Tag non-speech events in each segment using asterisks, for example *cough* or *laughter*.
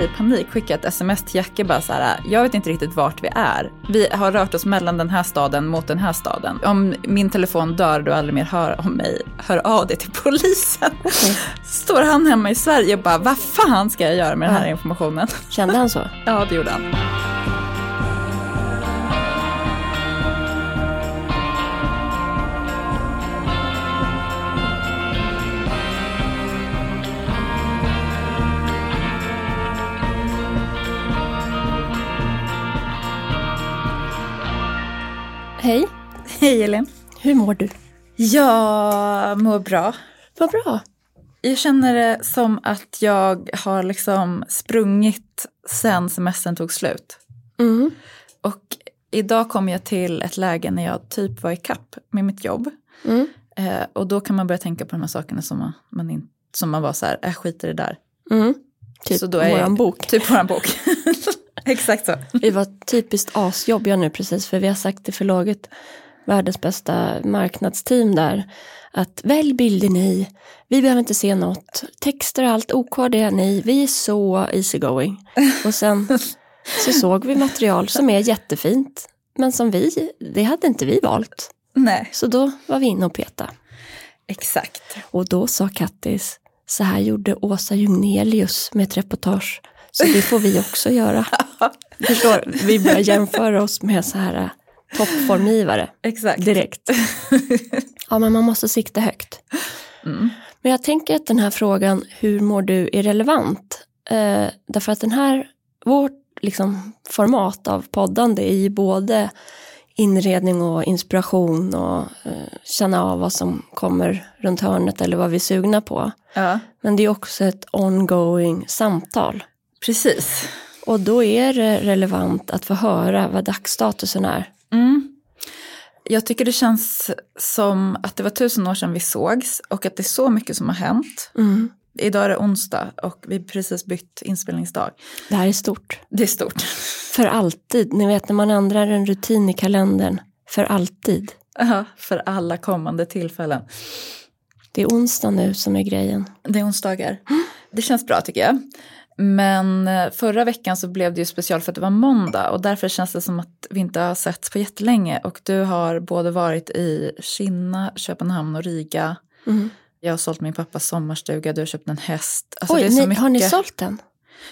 I panik skickade ett sms till Jacke bara så här, jag vet inte riktigt vart vi är. Vi har rört oss mellan den här staden mot den här staden. Om min telefon dör du aldrig mer hör om mig, hör av dig till polisen. Okay. Står han hemma i Sverige och bara, vad fan ska jag göra med den här informationen? Kände han så? *laughs* Ja, det gjorde han. Hej. Hej Elin. Hur mår du? Jag mår bra. Vad bra. Jag känner det som att jag har liksom sprungit sen semestern tog slut. Mm. Och idag kom jag till ett läge när jag typ var i kapp med mitt jobb. Mm. Eh, och då kan man börja tänka på de här sakerna som man, man, in, som man var så här, jag skiter i det där. Mm. Typ Så då är våran jag- bok. Typ våran bok. *laughs* *laughs* Exakt så. Vi var typiskt asjobbiga nu precis för vi har sagt till förlaget, världens bästa marknadsteam där, att välj bilder ni, vi behöver inte se något, texter och allt, OK det är ni, vi är så easygoing. Och sen *laughs* så såg vi material som är jättefint, men som vi, det hade inte vi valt. Nej, Så då var vi inne och peta. exakt. Och då sa Kattis, så här gjorde Åsa Junelius med ett reportage. Så det får vi också göra. *laughs* Förstår, vi börjar jämföra oss med så här äh, toppformgivare Exakt. direkt. Ja, men man måste sikta högt. Mm. Men jag tänker att den här frågan, hur mår du, är relevant. Eh, därför att den här, vårt liksom, format av poddande är ju både inredning och inspiration och eh, känna av vad som kommer runt hörnet eller vad vi är sugna på. Ja, Men det är också ett ongoing samtal. Precis. Och då är det relevant att få höra vad dagsstatusen är. Mm. Jag tycker det känns som att det var tusen år sedan vi sågs och att det är så mycket som har hänt. Mm. Idag är det onsdag och vi har precis bytt inspelningsdag. Det här är stort. Det är stort. För alltid. Ni vet när man ändrar en rutin i kalendern. För alltid. Ja, för alla kommande tillfällen. Det är onsdag nu som är grejen. Det är onsdagar. Det känns bra tycker jag. Men eh, förra veckan så blev det ju special för att det var måndag och därför känns det som att vi inte har setts på jättelänge. Och du har både varit i Kinna, Köpenhamn och Riga. Mm. Jag har sålt min pappas sommarstuga, du har köpt en häst. Alltså, Oj, ni, har ni sålt den?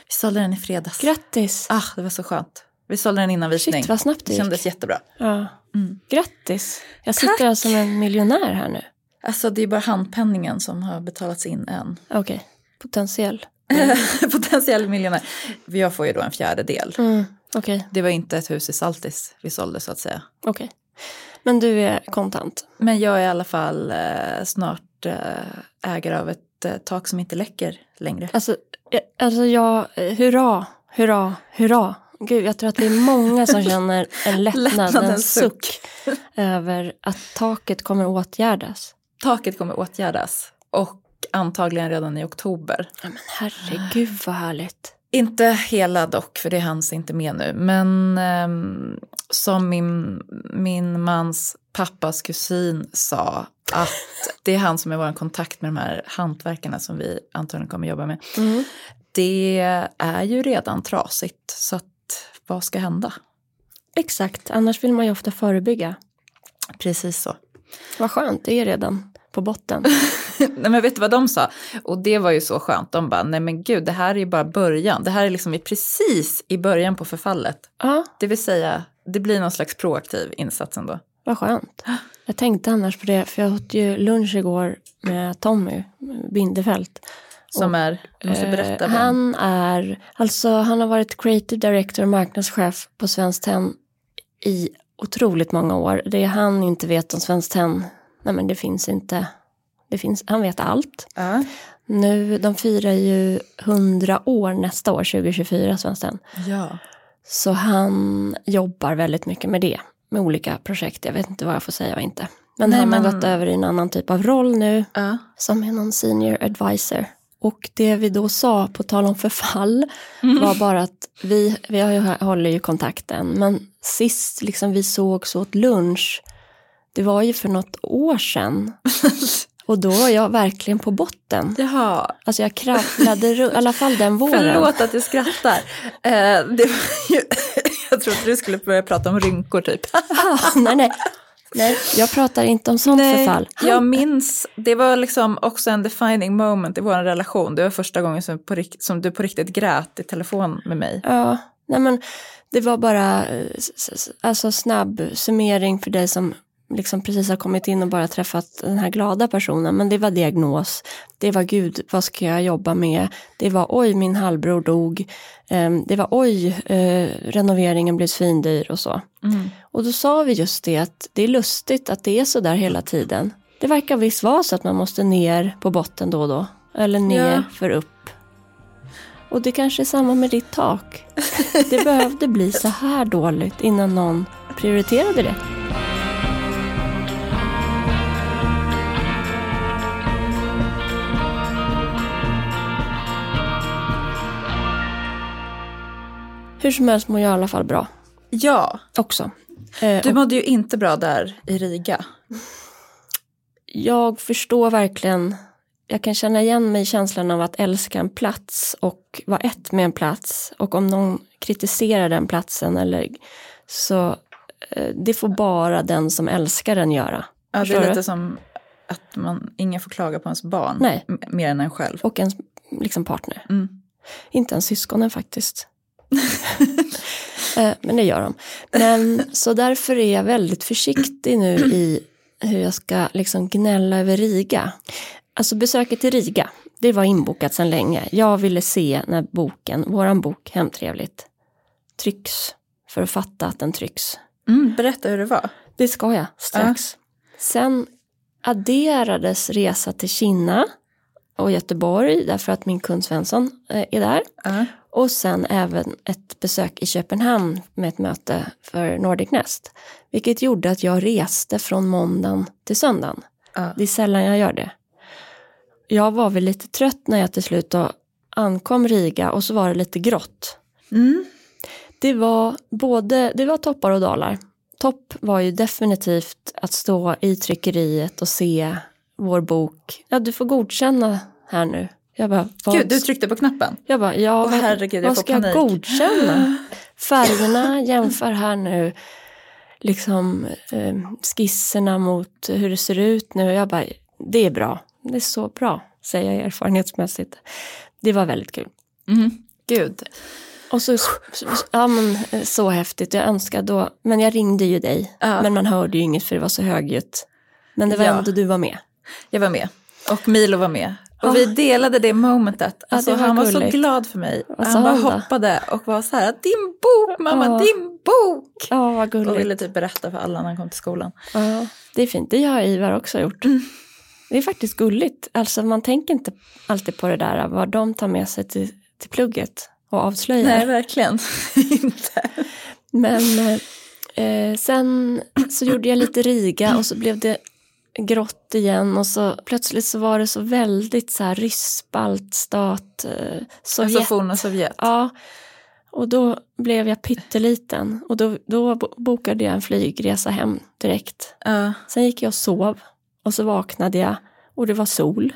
Vi sålde den i fredags. Grattis! Ah, det var så skönt. Vi sålde den innan visning. Shit vad snabbt det gick. kändes jättebra. Ja. Mm. Grattis! Jag sitter här som en miljonär här nu. Alltså det är bara handpenningen som har betalats in än. Okej, potentiell. *laughs* Potentiell miljonär. Jag får ju då en fjärdedel. Mm. Okej, Det var inte ett hus i Saltis vi sålde så att säga. okej. Men du är kontant. Men jag är i alla fall eh, snart eh, ägare av ett eh, tak som inte läcker längre. Alltså, eh, alltså jag, eh, hurra, hurra, hurra. Gud, jag tror att det är många som *laughs* känner en lättnad, en suck över att taket kommer åtgärdas. Taket kommer åtgärdas och antagligen redan i oktober. Ja, men herregud vad härligt. Inte hela dock, för det är hans inte med nu. Men ehm, som min, min mans pappas kusin sa, att *laughs* det är han som är vår kontakt med de här hantverkarna som vi antagligen kommer jobba med. Mm. Det är ju redan trasigt, så att vad ska hända? Exakt, annars vill man ju ofta förebygga. Precis så. Vad skönt, det är redan på botten. *laughs* *laughs* nej men vet du vad de sa? Och det var ju så skönt. De bara, nej men gud, det här är ju bara början. Det här är liksom precis i början på förfallet. Ja, Det vill säga, det blir någon slags proaktiv insats ändå. vad skönt. Jag tänkte annars på det, för jag åt ju lunch igår med Tommy Bindefält. Som är, du måste berätta. Eh, han är, alltså han har varit creative director och marknadschef på Svenskt Tenn i otroligt många år. Det han inte vet om Svenskt Tenn, nej men det finns inte. Det finns, han vet allt. Ja. Nu, de firar ju 100 år nästa år, 2024, Svenskt Tenn. ja. Så han jobbar väldigt mycket med det, med olika projekt. Jag vet inte vad jag får säga och inte. Men Nej, han har men- gått över i en annan typ av roll nu, Ja. som är någon senior advisor. Och det vi då sa, på tal om förfall, var bara att vi, vi ju, håller ju kontakten, men sist liksom vi sågs åt lunch, det var ju för något år sedan. *laughs* Och då var jag verkligen på botten. Jaha, Alltså jag kravlade runt, i alla fall den våren. förlåt att jag skrattar. Eh, det var ju, *laughs* jag trodde du skulle börja prata om rynkor typ. Ah, *laughs* nej, nej. nej, jag pratar inte om sånt förfall. jag minns, det var liksom också en defining moment i vår relation. Det var första gången som, på, som du på riktigt grät i telefon med mig. Ja, nej men det var bara eh, alltså snabb summering för dig som liksom precis har kommit in och bara träffat den här glada personen. Men det var diagnos, det var gud, vad ska jag jobba med? Det var oj, min halvbror dog. Ehm, Det var oj, eh, renoveringen blev svindyr och så. Och då sa vi just det att det är lustigt att det är så där hela tiden. Det verkar visst vara så att man måste ner på botten då och då. Eller ner Ja. för upp. Och det kanske är samma med ditt tak. Det behövde bli så här dåligt innan någon prioriterade det. Hur som helst mår jag i alla fall bra Ja, också. Eh, du och mådde ju inte bra där i Riga. jag förstår verkligen, jag kan känna igen mig i känslan av att älska en plats och vara ett med en plats. Och om någon kritiserar den platsen eller så eh, det får bara den som älskar den göra. Ja, det är du? lite som att man, ingen får klaga på ens barn Nej. mer än en själv. Och ens liksom, partner. Mm. Inte ens syskonen faktiskt. *laughs* Eh, Men det gör de. Men, så därför är jag väldigt försiktig nu i hur jag ska liksom gnälla över Riga. Alltså besöket i Riga, det var inbokat sedan länge. Jag ville se när boken, våran bok Hemtrevligt, trycks. För att fatta att den trycks. Mm, berätta hur det var. Det ska jag strax. Sen adderades resa till Kina och Göteborg därför att min kund Svensson eh, är där. Ja. Och sen även ett besök i Köpenhamn med ett möte för Nordic Nest. Vilket gjorde att jag reste från måndagen till söndagen. Ja. Det är sällan jag gör det. Jag var väl lite trött när jag till slut ankom Riga och så var det lite grått. Mm. Det var både, det var toppar och dalar. Topp var ju definitivt att stå i tryckeriet och se vår bok. Ja, du får godkänna här nu. Jag bara, vad, Gud, du tryckte på knappen. jag bara, ja, vad, herregud, jag vad ska jag panik. godkänna? *gasps* Färgerna, jämför här nu, liksom eh, skisserna mot hur det ser ut nu. Jag bara, det är bra, det är så bra, säger jag erfarenhetsmässigt. Det var väldigt kul. Mm. Gud. Och så, ja men eh, så häftigt, jag önskar då, men jag ringde ju dig, Ja. men man hörde ju inget för det var så högljutt. Men det var Ja. ändå du var med. Jag var med. Och Milo var med. Och Ah. vi delade det momentet. Alltså, det var han var så gulligt. glad för mig. Vad sa Han bara han hoppade och var så här, din bok mamma, Ja. din bok! Ja, vad Och gulligt. ville typ berätta för alla när han kom till skolan. Ja, det är fint. Det har Ivar också gjort. Mm. Det är faktiskt gulligt. Alltså man tänker inte alltid på det där, vad de tar med sig till, till plugget och avslöjar. Nej, verkligen *laughs* inte. Men eh, sen så gjorde jag lite Riga och så blev det grått igen och så plötsligt så var det så väldigt så här ryssbalt stat, eh, Sovjet. Alltså forna Sovjet. Ja, och då blev jag pytteliten och då, då bo- bokade jag en flygresa hem direkt. Ja. Sen gick jag och sov och så vaknade jag och det var sol.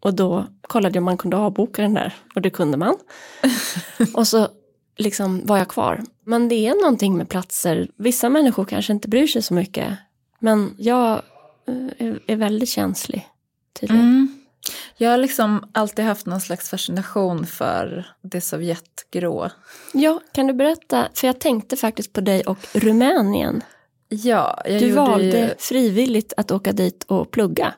Och då kollade jag om man kunde avboka den där och det kunde man. *laughs* och så liksom var jag kvar. Men det är någonting med platser, vissa människor kanske inte bryr sig så mycket. Men jag är, är väldigt känslig tydligen. Mm. Jag har liksom alltid haft någon slags fascination för det Sovjetgrå. Ja, kan du berätta? För jag tänkte faktiskt på dig och Rumänien. Ja, jag Du valde ju, frivilligt att åka dit och plugga.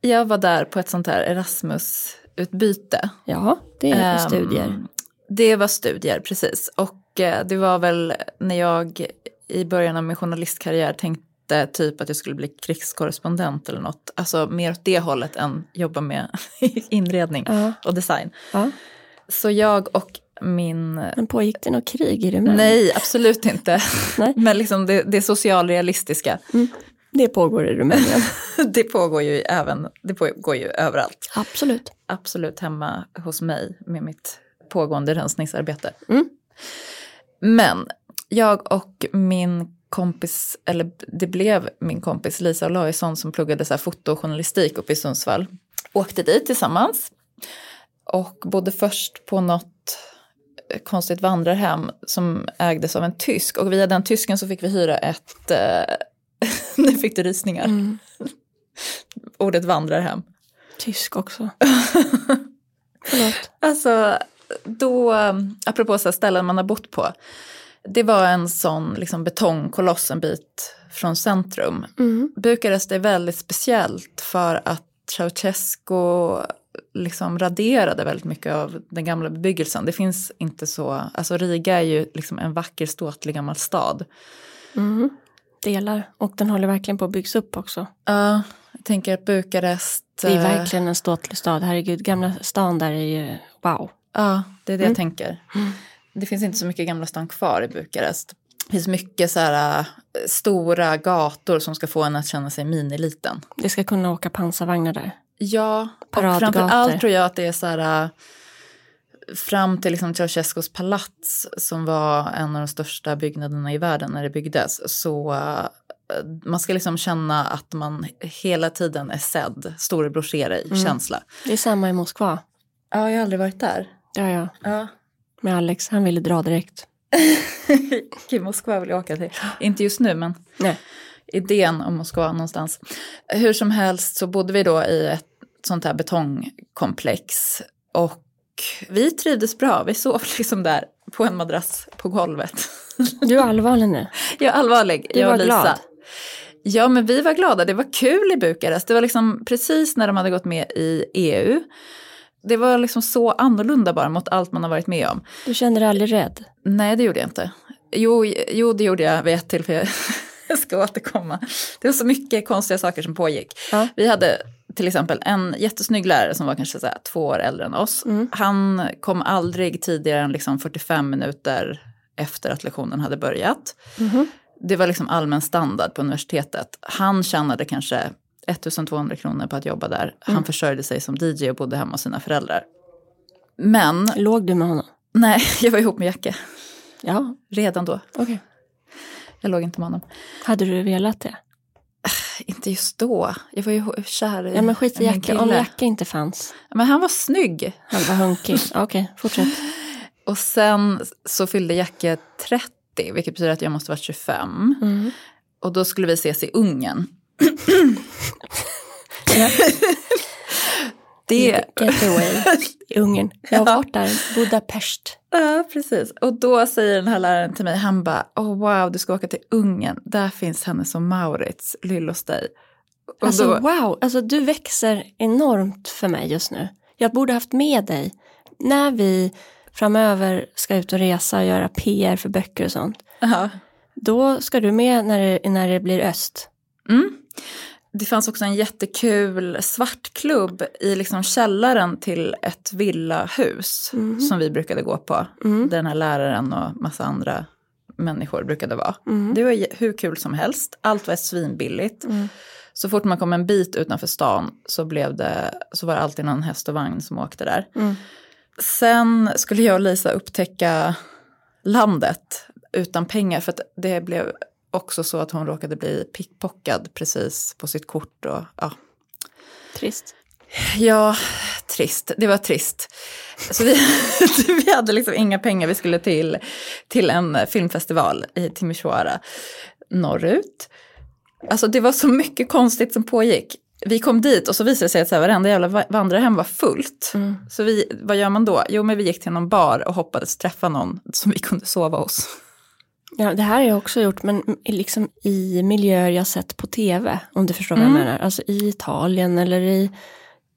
Jag var där på ett sånt här Erasmus-utbyte. Ja, det är Ehm, studier. Det var studier, precis. Och eh, det var väl när jag i början av min journalistkarriär tänkte typ att jag skulle bli krigskorrespondent eller något. Alltså mer åt det hållet än jobba med *laughs* inredning Ja, och design. ja. Så jag och min... Men pågick det något krig i Rumänien? Nej, absolut inte. *laughs* Men liksom det, det socialrealistiska, Det pågår i Rumänien. *laughs* det pågår ju även, det pågår ju överallt. Absolut. absolut hemma hos mig med mitt pågående rensningsarbete. Mm. Men jag och min kompis, eller det blev min kompis Lisa Olausson som pluggade så här fotojournalistik uppe i Sundsvall. Åkte dit tillsammans och bodde först på något konstigt vandrarhem som ägdes av en tysk och via den tysken så fick vi hyra ett, eh, *laughs* nu fick du rysningar, Mm. *laughs* ordet vandrarhem. Tysk också. *laughs* Förlåt. Alltså, då, apropå så ställen man har bott på, det var en sån liksom betongkoloss en bit från centrum. Mm. Bukarest är väldigt speciellt för att Ceausescu liksom raderade väldigt mycket av den gamla bebyggelsen. Det finns inte så, alltså Riga är ju liksom en vacker ståtlig gammal stad. Mm. Delar. Och den håller verkligen på att byggas upp också. Ja, jag tänker att Bukarest... Det är eh, verkligen en ståtlig stad. Herregud, gamla stan där är ju wow. Ja, det är det Mm. jag tänker. Det finns inte så mycket Gamla stan kvar i Bukarest. Det finns mycket så här äh, stora gator som ska få en att känna sig miniliten. Det ska kunna åka pansarvagnar där. Ja, och framför allt tror jag att det är så här äh, fram till liksom Ceausescus palats som var en av de största byggnaderna i världen när det byggdes. Så äh, man ska liksom känna att man hela tiden är sedd, storebror ser dig, Mm. känsla. Det är samma i Moskva. Ja, jag har aldrig varit där. Ja, ja. Ja. Med Alex, han ville dra direkt. *laughs* Gud, Moskva vill jag åka till. Inte just nu, men Nej. idén om Moskva någonstans. Hur som helst så bodde vi då i ett sånt här betongkomplex. Och vi trivdes bra. Vi sov *laughs* liksom där på en madrass på golvet. *laughs* Du är allvarlig nu. Jag är allvarlig, Du jag var och Lisa. glad. Ja, men vi var glada. Det var kul i Bukarest. Det var liksom precis när de hade gått med i EU. Det var liksom så annorlunda bara mot allt man har varit med om. Du kände dig aldrig rädd. Nej, det gjorde jag inte. Jo, jo det gjorde jag vid ett tillfälle. *laughs* Jag ska återkomma. Det var så mycket konstiga saker som pågick. Ja. Vi hade till exempel en jättesnygg lärare som var kanske så två år äldre än oss. Mm. Han kom aldrig tidigare än liksom 45 minuter efter att lektionen hade börjat. Mhm. Det var liksom allmän standard på universitetet. Han tjänade kanske 1200 kronor på att jobba där. Han Mm. försörjde sig som DJ och bodde hemma hos sina föräldrar. Men, Låg du med honom? nej, *laughs* jag var ihop med Jacke Ja, redan då. okej. Jag låg inte med honom. Hade du velat det? Inte just då. Jag var ju kär i Ja, men skit i Jacke. Om. Jacke inte fanns. Men han var snygg. Han var hunkig. *laughs* Okej, fortsätt. Och sen så fyllde Jacke 30, vilket betyder att jag måste vara 25. Mm. Och då skulle vi ses i Ungern. *clears throat* Det... Get away i Ungern. Jag har varit där. Budapest. Ja, precis. Och då säger den här läraren till mig, han bara, oh wow, du ska åka till Ungern. Där finns Hennes och Maurits, Lill hos dig. Och Alltså då, wow, alltså, du växer enormt för mig just nu. Jag borde haft med dig när vi framöver ska ut och resa och göra PR för böcker och sånt. ja. Då ska du med när det, när det blir öst. Mm. Det fanns också en jättekul svartklubb i liksom källaren till ett villahus Mhm. som vi brukade gå på. Mm. Där den här läraren och massa andra människor brukade vara. Mm. Det var hur kul som helst. Allt var svinbilligt. Mm. Så fort man kom en bit utanför stan så, blev det, så var det alltid någon häst och vagn som åkte där. Mm. Sen skulle jag och Lisa upptäcka landet utan pengar. För att det blev också så att hon råkade bli pickpockad precis på sitt kort. Och, ja. Trist. ja, trist. Det var trist. Så vi, *laughs* vi hade liksom inga pengar. Vi skulle till, till en filmfestival i Timisoara norrut. Alltså det var så mycket konstigt som pågick. Vi kom dit och så visade det sig att så här, varenda jävla va- vandrarhem var fullt. Mm. Så vi, vad gör man då? Jo, men vi gick till någon bar och hoppades träffa någon som vi kunde sova hos. Ja, det här har jag också gjort, men liksom i miljöer jag sett på tv, om du förstår vad Mm. jag menar. Alltså i Italien eller i,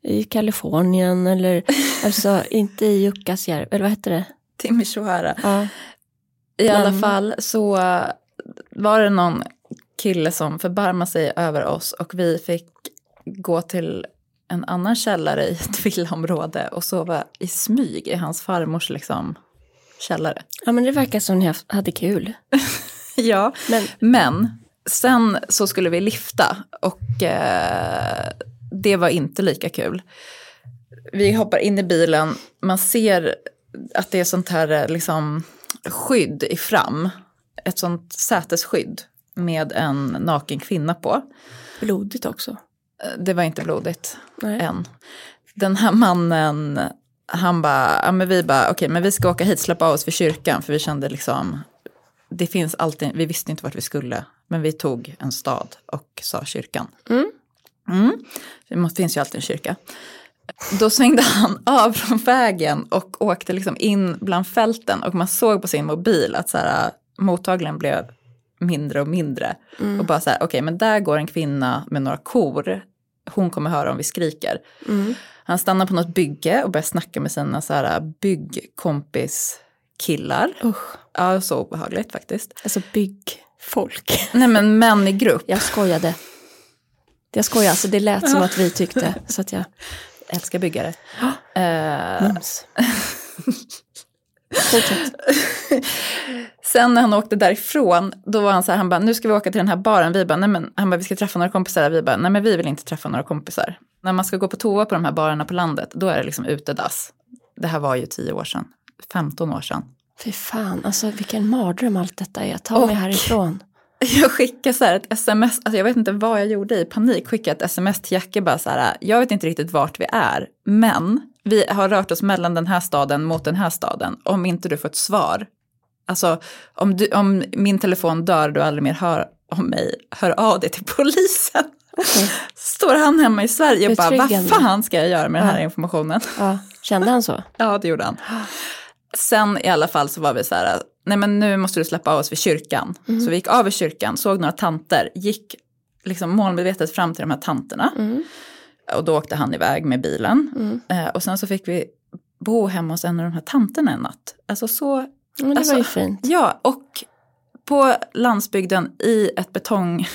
i Kalifornien eller *laughs* alltså inte i Jukkasjärvi, eller vad heter det? Timisoara. Ja. I alla Men- fall så var det någon kille som förbarmade sig över oss och vi fick gå till en annan källare i ett *laughs* villaområde och sova i smyg i hans farmors liksom, källare. ja, men det verkar som ni hade kul. *laughs* Ja, Men men sen så skulle vi lifta och eh, det var inte lika kul. Vi hoppar in i bilen, man ser att det är sånt här eh, liksom, skydd i fram, ett sånt sätesskydd med en naken kvinna på. Blodigt också. Eh, Det var inte blodigt Nej. än. Den här mannen, han bara, ja men vi bara, okej men vi ska åka hit, släppa av oss för kyrkan, för vi kände liksom, det finns alltid, vi visste inte vart vi skulle, men vi tog en stad och sa kyrkan. Mm. Mm. Det finns ju alltid en kyrka. Då svängde han *laughs* av från vägen och åkte liksom in bland fälten och man såg på sin mobil att så här, mottagaren blev mindre och mindre. Och bara så här, okej men där går en kvinna med några kor, hon kommer höra om vi skriker. Mm. Han stannar på något bygge och börjar snacka med sina så här byggkompis killar. Usch. Ja, så obehagligt faktiskt. Alltså byggfolk. Nej men män i grupp. Jag skojade. Jag skojade, alltså det lät som att vi tyckte. Så att jag... *laughs* Älskar byggare. Eh, Mums. *laughs* Fortsätt. *laughs* Sen när han åkte därifrån, då var han så här, han bara, nu ska vi åka till den här baren. Vi bara, nej men, han bara, vi ska träffa några kompisar. Vi bara, nej men vi vill inte träffa några kompisar. När man ska gå på toa på de här barerna på landet, då är det liksom utedass. Det här var ju 10 år sedan, 15 år sedan. Fy fan, alltså vilken mardröm allt detta är. Ta mig härifrån. *laughs* Jag skickade så här ett sms, alltså jag vet inte vad jag gjorde i panik, skickade ett sms till Jacke bara så här, jag vet inte riktigt vart vi är, men vi har rört oss mellan den här staden mot den här staden, om inte du får ett svar. Alltså om, du, om min telefon dör och du aldrig mer hör om mig, hör av dig till *laughs* polisen. Okej. Står han hemma i Sverige och bara, vad fan ska jag göra med den här Ja. informationen? Ja, kände han så? *laughs* Ja, det gjorde han. Sen i alla fall så var vi så här, nej men nu måste du släppa av oss vid kyrkan. Så vi gick av vid kyrkan, såg några tanter, gick liksom målmedvetet fram till de här tanterna. Mm. Och då åkte han iväg med bilen. Mm. Eh, och sen så fick vi bo hemma hos en av de här tanterna en natt. Alltså så, Men det Alltså, var ju fint. ja, och på landsbygden i ett betonghus,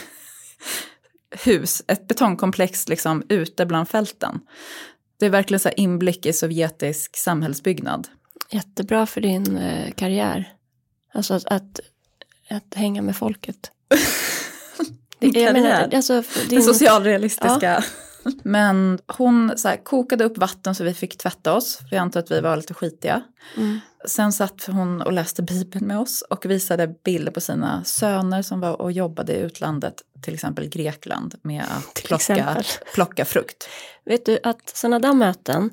*laughs* ett betongkomplex liksom ute bland fälten. Det är verkligen så inblick i sovjetisk samhällsbyggnad. Jättebra för din eh, karriär. Alltså att, att, att hänga med folket. *laughs* Min jag menar, alltså, Det din, socialrealistiska. Men hon så här, kokade upp vatten så vi fick tvätta oss. För jag antar att vi var lite skitiga. Mm. Sen satt hon och läste Bibeln med oss och visade bilder på sina söner som var och jobbade i utlandet, till exempel Grekland, med att plocka, plocka frukt. Vet du att sådana där möten,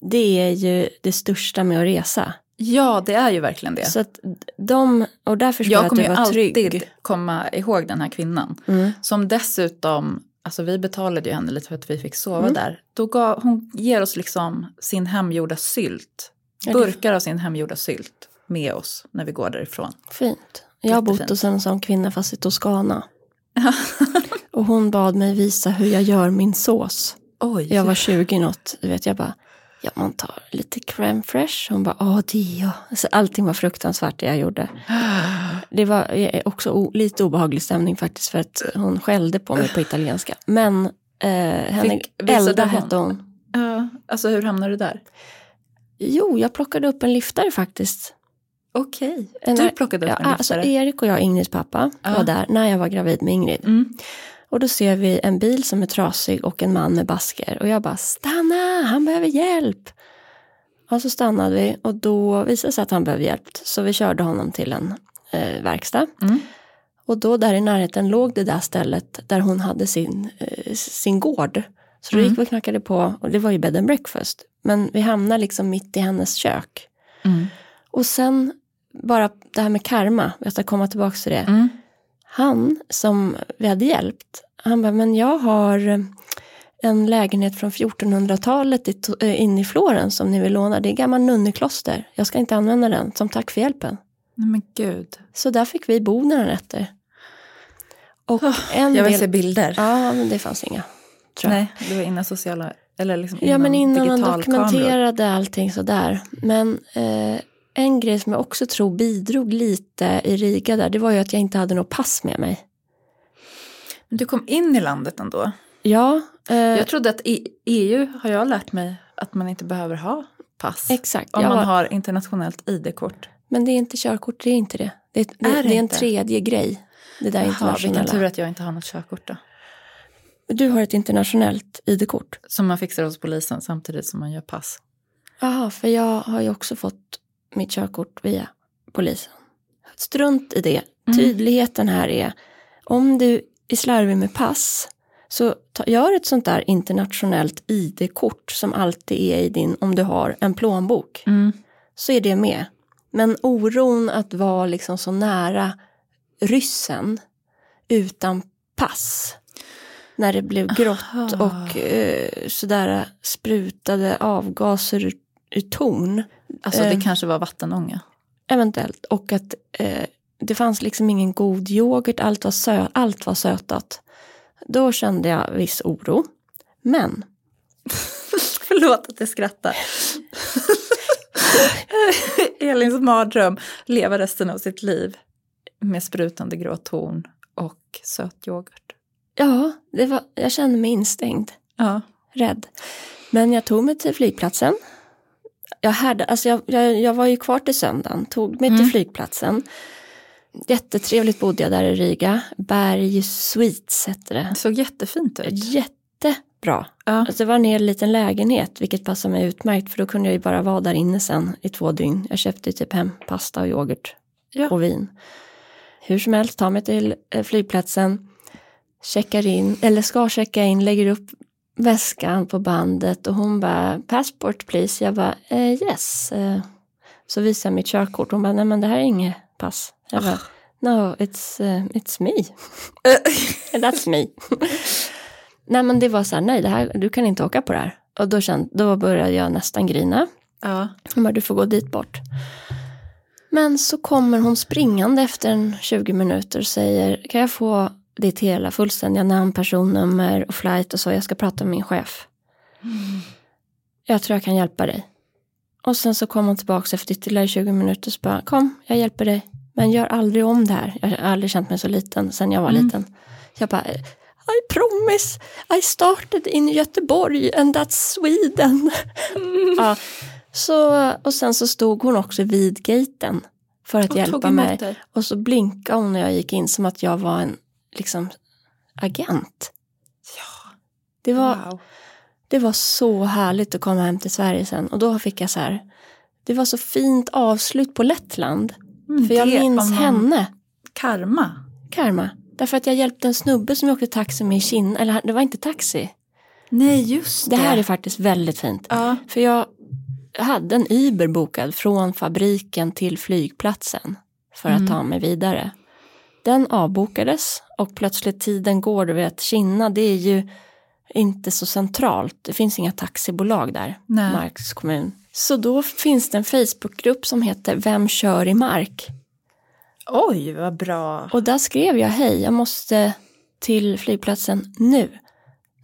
det är ju det största med att resa. Ja, det är ju verkligen det. Så att de, och där förstår jag, jag att kommer du var alltid trygg. komma ihåg den här kvinnan. Mm. Som dessutom, alltså vi betalade ju henne lite för att vi fick sova Mm. där. Då gav, hon ger oss liksom sin hemgjorda sylt. Burkar av sin hemgjorda sylt med oss när vi går därifrån. Fint. Jag har bott hos en sån kvinna fast i Toscana. *laughs* och hon bad mig visa hur jag gör min sås. Oj, Jag var 20 något, du vet jag bara, ja man tar lite crème fraîche. Hon bara, ja det är jag. Alltså, allting var fruktansvärt det jag gjorde. *gasps* *gasps* *gasps* Det var eh, också lite obehaglig stämning faktiskt för att hon skällde på mig på italienska. Men eh, henne, Elda hon? hette hon. Ja, alltså hur hamnade du där? Jo, jag plockade upp en liftare faktiskt. Okej, En- du plockade upp Ja, en alltså liftare. Erik och jag, Ingrids pappa, Ja. var där när jag var gravid med Ingrid. Mm. Och då ser vi en bil som är trasig och en man med basker. Och jag bara, stanna, han behöver hjälp. Och så stannade vi och då visade det sig att han behövde hjälp. Så vi körde honom till en eh, verkstad. Mm. Och då där i närheten låg det där stället där hon hade sin, eh, sin gård. Så då Mm. gick vi och knackade på och det var ju bed and breakfast. Men vi hamnade liksom mitt i hennes kök. Mm. Och sen bara det här med karma, jag ska komma tillbaka till det. Mm. Han som vi hade hjälpt, han bara, men jag har eh, en lägenhet från 1400-talet i, to- eh, inne i Florens som ni vill låna. Det är gammal nunnekloster. Jag ska inte använda den som tack för hjälpen. Nej men gud. Så där fick vi bo några nätter. Och en Jag vill del... se bilder. Ja, men det fanns inga. Nej, det var innan sociala, eller liksom Ja, men innan man dokumenterade allting sådär. Men eh, en grej som jag också tror bidrog lite i Riga där, det var ju att jag inte hade något pass med mig. Men du kom in i landet ändå. Ja, eh, Jag trodde att i EU har jag lärt mig att man inte behöver ha pass. exakt. Om man har internationellt ID-kort. Men det är inte körkort, det är inte det. Det, det, Är det det är en tredje grej. Det där Jaha, vilken internationella. tur att jag inte har något körkort då. Du har ett internationellt ID-kort. Som man fixar hos polisen samtidigt som man gör pass. Jaha, för jag har ju också fått mitt körkort via polisen. Strunt i det. Mm. Tydligheten här är, Om du är slarvig med pass, så ta, gör ett sånt där internationellt ID-kort som alltid är i din, om du har en plånbok. Mm. Så är det med. Men oron att vara liksom så nära ryssen utan pass. När det blev grått Aha. och eh, sådär sprutade avgaser ur, ur torn. Alltså det Eh. kanske var vattenånga. Eventuellt. Och att eh, det fanns liksom ingen god yoghurt, allt var, sö- allt var sötat. Då kände jag viss oro. Men *laughs* Förlåt att jag skrattar. *laughs* Elins mardröm, leva resten av sitt liv med sprutande grå torn och söt yoghurt. ja, det var, jag kände mig instängd, Ja. rädd. Men jag tog mig till flygplatsen. Jag, härde, alltså jag, jag, jag var ju kvar till söndagen, tog mig Mm. till flygplatsen. Jättetrevligt bodde jag där i Riga. Berg Suites hette det. Det såg jättefint ut. Jättebra. Ja. Alltså det var en liten lägenhet, vilket passade mig utmärkt för då kunde jag ju bara vara där inne sen i två dygn. Jag köpte typ hem pasta och yoghurt Ja. och vin. Hur som helst, tar mig till eh, flygplatsen, checkar in, eller ska checka in, lägger upp väskan på bandet och hon bara passport please. Jag bara eh, yes. Eh, så visar jag mitt körkort. Hon bara nej men det här är inget pass. Jag bara no it's, eh, it's me. *laughs* That's me. *laughs* nej men det var så här, nej det här, du kan inte åka på det här. Och då, kände, då började jag nästan grina. Ja. Hon bara, du får gå dit bort. Men så kommer hon springande efter en 20 minuter och säger, kan jag få ditt hela fullständiga namn, personnummer och flight och så, jag ska prata med min chef. Jag tror jag kan hjälpa dig. Och sen så kom hon tillbaka efter ytterligare 20 minuter och så bara, kom, jag hjälper dig. Men gör aldrig om det här. Jag har aldrig känt mig så liten sen jag var Mm. liten. Jag bara, I promise, I started in Göteborg and that's Sweden. ja, så, och sen så stod hon också vid gaten för att Och hjälpa mig. dig. Och så blinkade hon när jag gick in som att jag var en liksom, agent. Ja. Det var, Wow. det var så härligt att komma hem till Sverige sen. Och då fick jag så här, det var så fint avslut på Lettland. Mm, För jag det minns henne, Karma. Karma. Därför att jag hjälpte en snubbe som jag åkte taxi med i Kina. Eller det var inte taxi. Nej, just Det här är faktiskt väldigt fint. Ja. För jag hade en Uber bokad från fabriken till flygplatsen för att Mm. ta mig vidare. Den avbokades och plötsligt tiden går, du vet, Kina det är ju inte så centralt. Det finns inga taxibolag där, Nej. Marks kommun. Så då finns det en Facebookgrupp som heter Vem kör i Mark? Oj, vad bra. Och där skrev jag hej, jag måste till flygplatsen nu.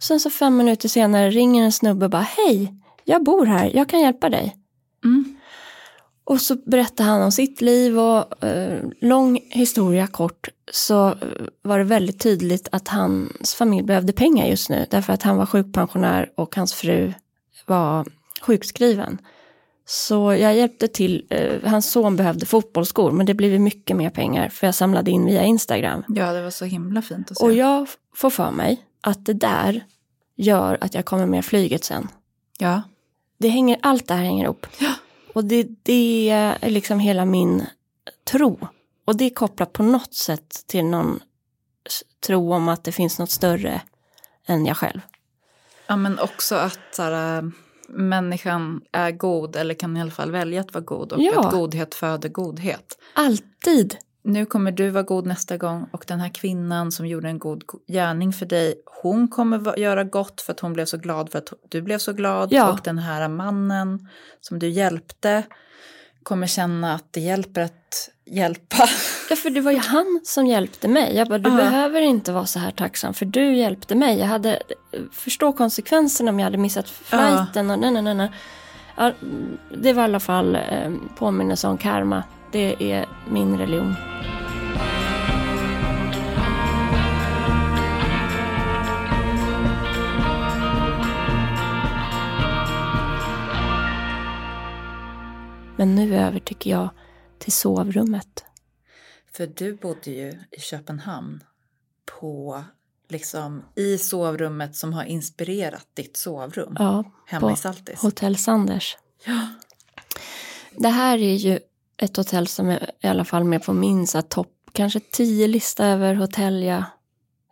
Sen så fem minuter senare ringer en snubbe och bara hej, jag bor här, jag kan hjälpa dig. Mm. Och så berättade han om sitt liv och eh, lång historia kort så eh, var det väldigt tydligt att hans familj behövde pengar just nu därför att han var sjukpensionär och hans fru var sjukskriven. Så jag hjälpte till, eh, hans son behövde fotbollsskor men det blev mycket mer pengar för jag samlade in via Instagram. Ja, det var så himla fint att se. Och jag får för mig att det där gör att jag kommer med flyget sen. Ja. Det hänger, allt det här hänger ihop. Ja. Och det, det är liksom hela min tro. Och det är kopplat på något sätt till någon tro om att det finns något större än jag själv. ja, men också att så här, äh, människan är god eller kan i alla fall välja att vara god och Ja. att godhet föder godhet. Alltid. Nu kommer du vara god nästa gång och den här kvinnan som gjorde en god gärning för dig, hon kommer göra gott för att hon blev så glad för att du blev så glad. Ja. Och den här mannen som du hjälpte kommer känna att det hjälper att hjälpa. *laughs* Ja, för det var ju han som hjälpte mig. Jag bara, du Ja. behöver inte vara så här tacksam för du hjälpte mig. Jag hade förstå konsekvenserna om jag hade missat flighten och nej, nej, nej, nej. Ja, det var i alla fall eh, påminnelse om karma. Det är min religion. Men nu över tycker jag till sovrummet. För du bodde ju i Köpenhamn på, liksom, i sovrummet som har inspirerat ditt sovrum Ja, hemma på i Saltis. Hotell Sanders. Ja. Det här är ju ett hotell som är i alla fall med på min topp kanske tio lista över hotell jag,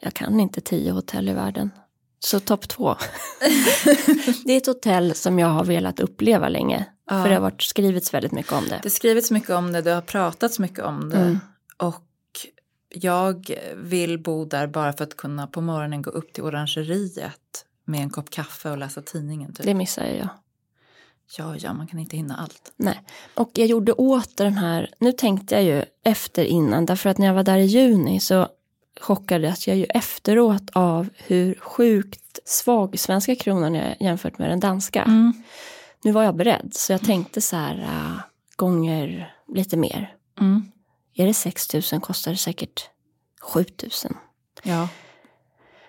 jag kan inte tio hotell i världen. Så topp två. *laughs* det är ett hotell som jag har velat uppleva länge. Ja. För det har varit skrivits väldigt mycket om det. Det har skrivits mycket om det, det har pratats mycket om det. Mm. Och jag vill bo där bara för att kunna på morgonen gå upp till orangeriet med en kopp kaffe och läsa tidningen. Typ. Det missar jag. Ja, ja, man kan inte hinna allt. Nej. Och jag gjorde åter den här, nu tänkte jag ju efter innan, därför att när jag var där i juni så chockades jag ju efteråt av hur sjukt svag svenska kronan är jämfört med den danska. Mm. Nu var jag beredd, så jag tänkte så här äh, gånger lite mer. Mm. Är det 6 000 kostar det säkert 7 000. Ja.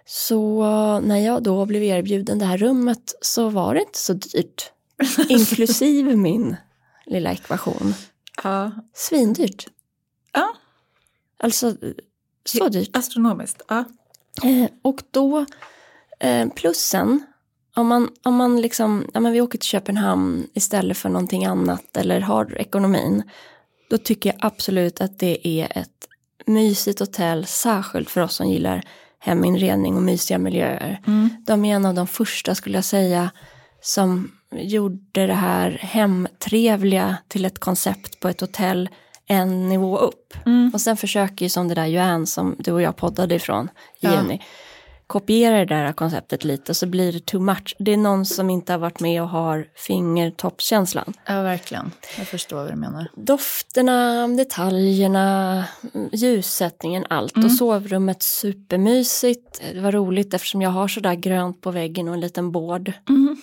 Så äh, när jag då blev erbjuden det här rummet så var det inte så dyrt. *laughs* Inklusive min lilla ekvation. ja. Svindyrt. Ja, Alltså så dyrt. astronomiskt. Ja. Eh, och då, eh, plussen, om man, om man liksom, ja men vi åker till Köpenhamn istället för någonting annat eller har ekonomin, då tycker jag absolut att det är ett mysigt hotell, särskilt för oss som gillar heminredning och mysiga miljöer. Mm. De är en av de första, skulle jag säga, som gjorde det här hemtrevliga till ett koncept på ett hotell en nivå upp. Mm. Och sen försöker ju som det där Joanne som du och jag poddade ifrån i Ja. Kopiera det där konceptet lite så blir det too much. Det är någon som inte har varit med och har fingertoppskänslan. ja, verkligen. Jag förstår vad du menar. Dofterna, detaljerna, ljussättningen, allt. Och sovrummet supermysigt. Det var roligt eftersom jag har sådär grönt på väggen och en liten bård Mm.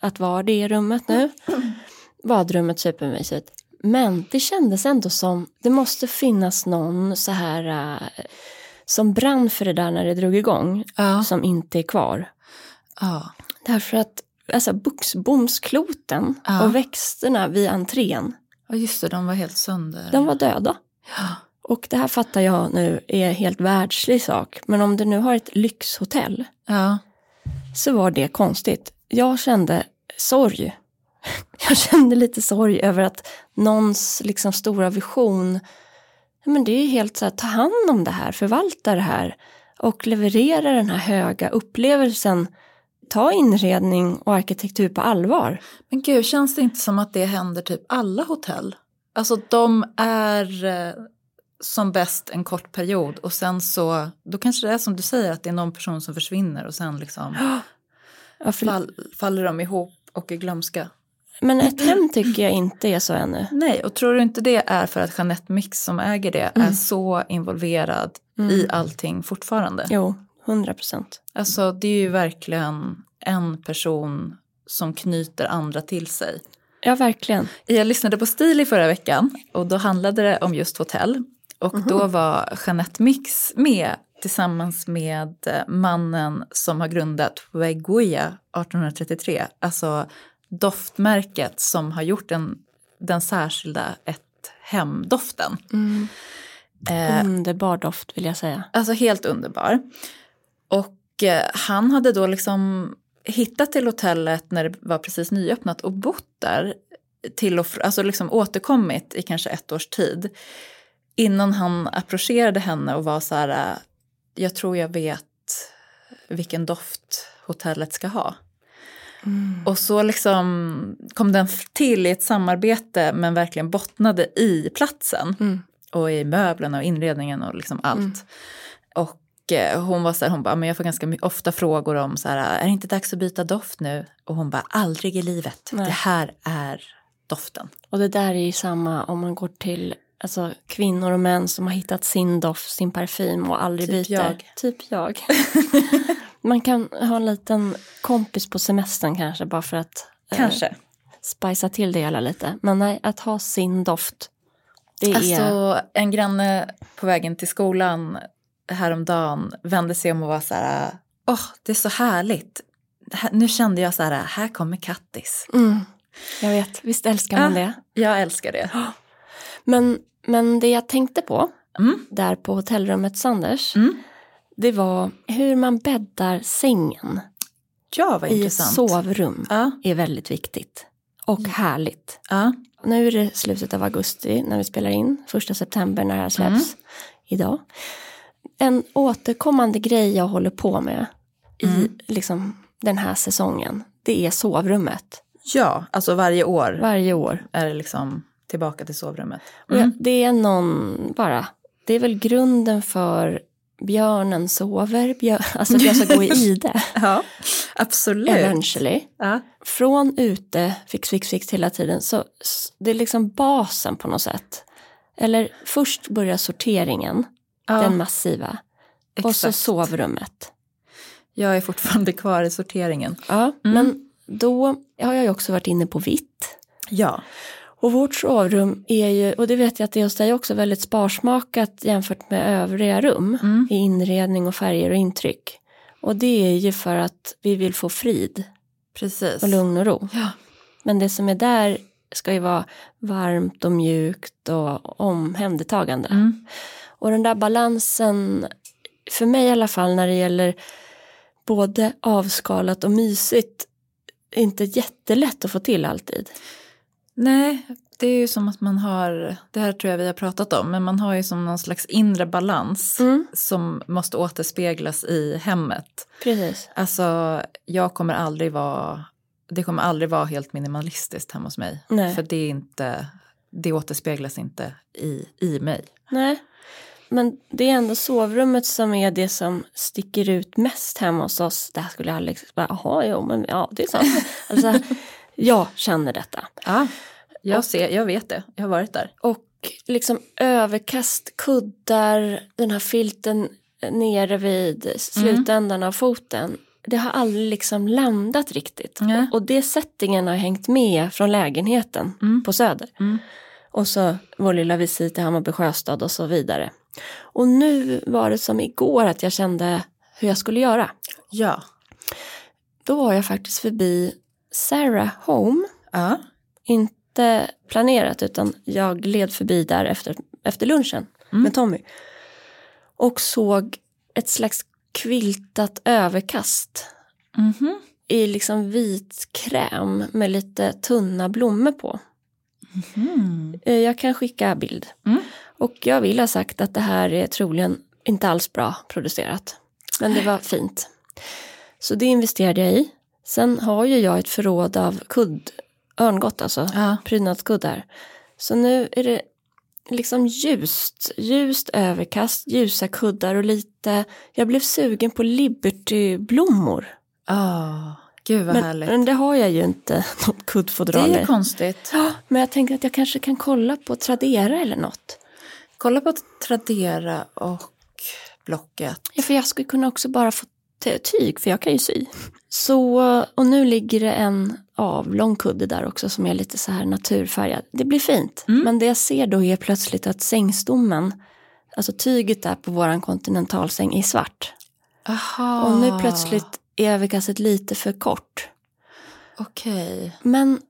att vara det i rummet nu. *laughs* Badrummet supermysigt. Men det kändes ändå som, det måste finnas någon så här äh, som brann för det där när det drog igång, Ja. som inte är kvar. ja. Därför att alltså, buxbomskloten Ja. och växterna vid entrén, Ja, just det, de var helt sönder. de var döda. Och det här fattar jag nu är helt världslig sak. Men om du nu har ett lyxhotell så var det konstigt. Jag kände sorg. *laughs* Jag kände lite sorg över att någons liksom stora vision, men det är ju helt så här, ta hand om det här, förvalta det här och leverera den här höga upplevelsen. Ta inredning och arkitektur på allvar. Men gud, känns det inte som att det händer typ alla hotell? Alltså de är eh, som bäst en kort period och sen så, då kanske det är som du säger att det är någon person som försvinner och sen liksom *gasps* fall, faller de ihop och är glömska. Men ett hem tycker jag inte är så ännu. Nej, och tror du inte det är för att Jeanette Mix som äger det är så involverad i allting fortfarande? Jo, hundra procent. Alltså det är ju verkligen en person som knyter andra till sig. Ja, verkligen. Jag lyssnade på Stil i förra veckan och då handlade det om just hotell. Och då var Jeanette Mix med tillsammans med eh, mannen som har grundat Weguya 1833. Alltså doftmärket som har gjort den, den särskilda ett hem-doften. Eh, Underbar doft vill jag säga. Alltså helt underbar. Och eh, han hade då liksom hittat till hotellet när det var precis nyöppnat och bott där till och alltså liksom återkommit i kanske ett års tid. Innan han approcherade henne och var så här, jag tror jag vet vilken doft hotellet ska ha. Och så liksom kom den till i ett samarbete men verkligen bottnade i platsen Mm. och i möblerna och inredningen och liksom allt. Och eh, hon var så här, hon bara, men jag får ganska ofta frågor om så här, är det inte dags att byta doft nu? Och hon bara, aldrig i livet. Nej. Det här är doften. Och det där är ju samma om man går till alltså, kvinnor och män som har hittat sin doft, sin parfym och aldrig Typ byter. jag. Typ jag. *laughs* man kan ha en liten kompis på semestern kanske bara för att eh, Kanske. spicea till det hela lite. Men nej, att ha sin doft. Det är... Alltså en granne på vägen till skolan häromdagen vände sig om och var så här, åh det är så härligt. Här, nu kände jag så här, här kommer Kattis. Mm, jag vet, visst älskar man Ja. det. Jag älskar det. *gasps* Men, men det jag tänkte på Mm. där på hotellrummet Sanders, Mm. Det var hur man bäddar sängen Ja, vad i intressant. sovrum Ja, är väldigt viktigt. Och härligt. ja. Nu är det slutet av augusti när vi spelar in, första september när det här släpps. idag. En återkommande grej jag håller på med i Mm. liksom, den här säsongen, det är sovrummet. Ja, alltså varje år Varje år. är det liksom tillbaka till sovrummet. Jag, det är någon, bara, det är väl grunden för björnen sover, björ, *laughs* alltså att jag ska gå i *laughs* det Ja, absolut. eventually. Ja. Från ute, fix, fix, fix hela tiden, så det är liksom basen på något sätt. Eller först börjar sorteringen, Ja, den massiva, och så exakt. sovrummet. Jag är fortfarande kvar i sorteringen. Ja, men då har jag ju också varit inne på vitt. Ja. Och vårt sovrum är ju, och det vet jag att det är hos dig också, väldigt sparsmakat jämfört med övriga rum Mm. i inredning och färger och intryck. Och det är ju för att vi vill få frid Precis. och lugn och ro. Ja. Men det som är där ska ju vara varmt och mjukt och omhändertagande. Mm. Och den där balansen, för mig i alla fall när det gäller både avskalat och mysigt, är inte jättelätt att få till alltid. Nej, det är ju som att man har, det här tror jag vi har pratat om, men man har ju som någon slags inre balans Mm. som måste återspeglas i hemmet. Precis. Alltså, jag kommer aldrig vara, det kommer aldrig vara helt minimalistiskt hemma hos mig. Nej. För det är inte, det återspeglas inte i, i mig. Nej, men det är ändå sovrummet som är det som sticker ut mest hemma hos oss. Det här skulle Alex bara, jaha, jo, men ja, det är sant. *laughs* Alltså, jag känner detta. Ja, jag, ser, jag vet det, jag har varit där. Och liksom överkast, kuddar, den här filten nere vid slutändan av foten. Det har aldrig liksom landat riktigt. Nej. Och det settingen har hängt med från lägenheten på Söder. Mm. Och så vår lilla visit till Hammarby Sjöstad och så vidare. Och nu var det som igår att jag kände hur jag skulle göra. Ja. Då var jag faktiskt förbi Sarah Home. Ja. Inte planerat utan jag gled förbi där efter, efter lunchen Mm. med Tommy. Och såg ett slags kviltat överkast Mhm. i liksom vit kräm med lite tunna blommor på. Mm. Eh, Jag kan skicka bild. Mm. Och jag vill ha sagt att det här är troligen inte alls bra producerat. Men det var fint. Så det investerade jag i. Sen har ju jag ett förråd av kudd, örngott alltså, Ja. prydnadskuddar. Så nu är det liksom ljust, ljust överkast, ljusa kuddar och lite, jag blev sugen på libertyblommor. Ah, gud vad Men, härligt. men det har jag ju inte *laughs* något det kuddfodral är i. konstigt. Ja, Men jag tänker att jag kanske kan kolla på Tradera eller något. Kolla på Tradera och Blocket. Ja, för jag skulle kunna också bara få tyg, för jag kan ju sy. Så, och nu ligger det en avlång kudde där också som är lite så här naturfärgad. Det blir fint. Men det jag ser då är plötsligt att sängstommen, alltså tyget där på våran kontinentalsäng är svart. Aha. Och nu plötsligt är överkastet lite för kort. Okej. Men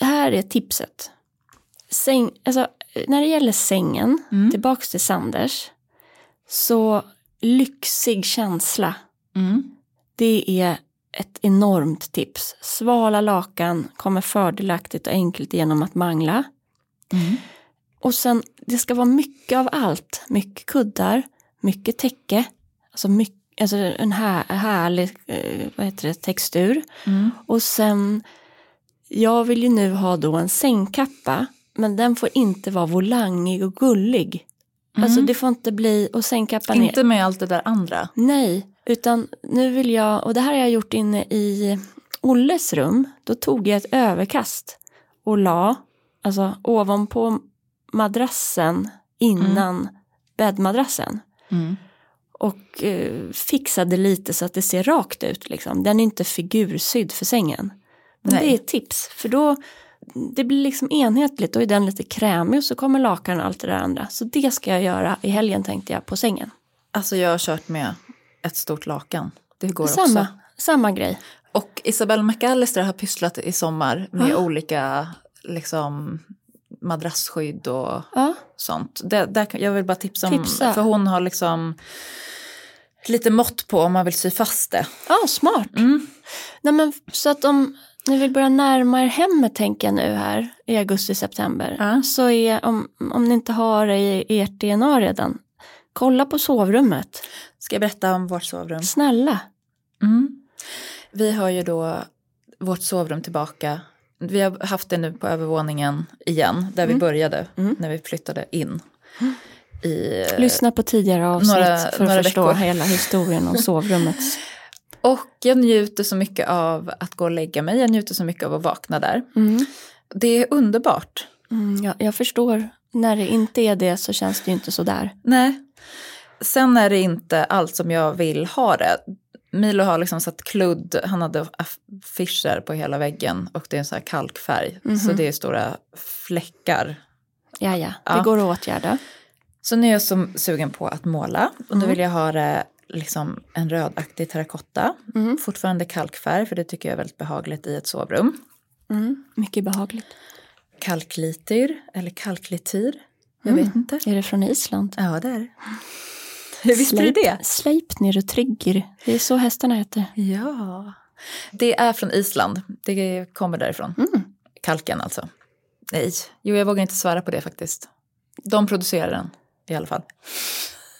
här är tipset. Säng, alltså, när det gäller sängen, Mm. tillbaks till Sanders, så lyxig känsla, Mm. det är ett enormt tips. Svala lakan kommer fördelaktigt och enkelt genom att mangla. Mm. Och sen, det ska vara mycket av allt. Mycket kuddar, mycket täcke, alltså, mycket, alltså en här, härlig eh, vad heter det, textur. Mm. Och sen, jag vill ju nu ha då en sängkappa, men den får inte vara volangig och gullig. Alltså det får inte bli, och sängkappan är, Inte med allt det där andra. nej, utan nu vill jag, och det här har jag gjort inne i Olles rum, då tog jag ett överkast och la, alltså ovanpå madrassen innan bäddmadrassen. Mm. Och eh, fixade lite så att det ser rakt ut. Liksom. Den är inte figursydd för sängen. Men Nej. det är ett tips. För då det blir liksom enhetligt. Då är den lite krämig och så kommer lakan och allt det där andra. Så det ska jag göra i helgen tänkte jag på sängen. Alltså jag har kört med ett stort lakan. Det går Samma, också. samma grej. Och Isabelle McAllister har pysslat i sommar med Ah. olika liksom, madrassskydd och Ja, sånt. Det, där, jag vill bara tipsa om, Tipsa. för hon har liksom lite mått på om man vill sy fast det. ja smart. Mm. Nej, men, så att om ni vill börja närma er hemmet tänker jag nu här i augusti-september. Ja. Så är, om, om ni inte har det i ert DNA redan, Kolla på sovrummet. Ska jag berätta om vårt sovrum? Snälla. Mm. Vi har ju då vårt sovrum tillbaka. Vi har haft det nu på övervåningen igen, där vi började Mm. när vi flyttade in. I, Lyssna på tidigare avsnitt några- för att förstå veckor. hela historien om sovrummet. *laughs* och jag njuter så mycket av att gå och lägga mig, jag njuter så mycket av att vakna där. Mm. Det är underbart. Mm, ja, jag förstår. När det inte är det så känns det ju inte så där. Nej. Sen är det inte allt som jag vill ha det. Milo har liksom satt kludd, han hade affischer på hela väggen och det är en sån här kalkfärg. Så det är stora fläckar. Ja, ja, det går att åtgärda. Så nu är jag så sugen på att måla och då vill jag ha det liksom en rödaktig terrakotta. Fortfarande kalkfärg för det tycker jag är väldigt behagligt i ett sovrum. Mm. Mycket behagligt. Kalklityr eller kalklityr. Jag vet inte. Är det från Island? Ja det är det. Hur visste du det? Sleipnir och Tryggir. Det är så hästarna heter. Ja. Det är från Island. Det kommer därifrån. Kalken alltså. Nej, jo jag vågar inte svära på det faktiskt. De producerar den i alla fall.